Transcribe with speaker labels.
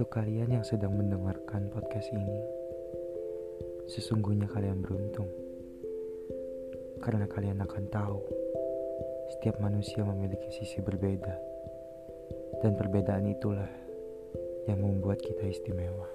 Speaker 1: Untuk kalian yang sedang mendengarkan podcast ini, sesungguhnya kalian beruntung karena kalian akan tahu setiap manusia memiliki sisi berbeda, dan perbedaan itulah yang membuat kita istimewa.